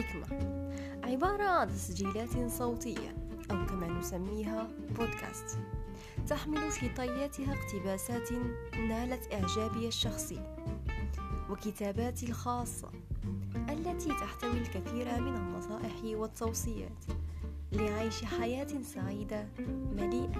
الحكمة عبارة عن تسجيلات صوتية أو كما نسميها بودكاست تحمل في طياتها اقتباسات نالت إعجابي الشخصي وكتاباتي الخاصة التي تحتوي الكثير من النصائح والتوصيات لعيش حياة سعيدة مليئة بالحب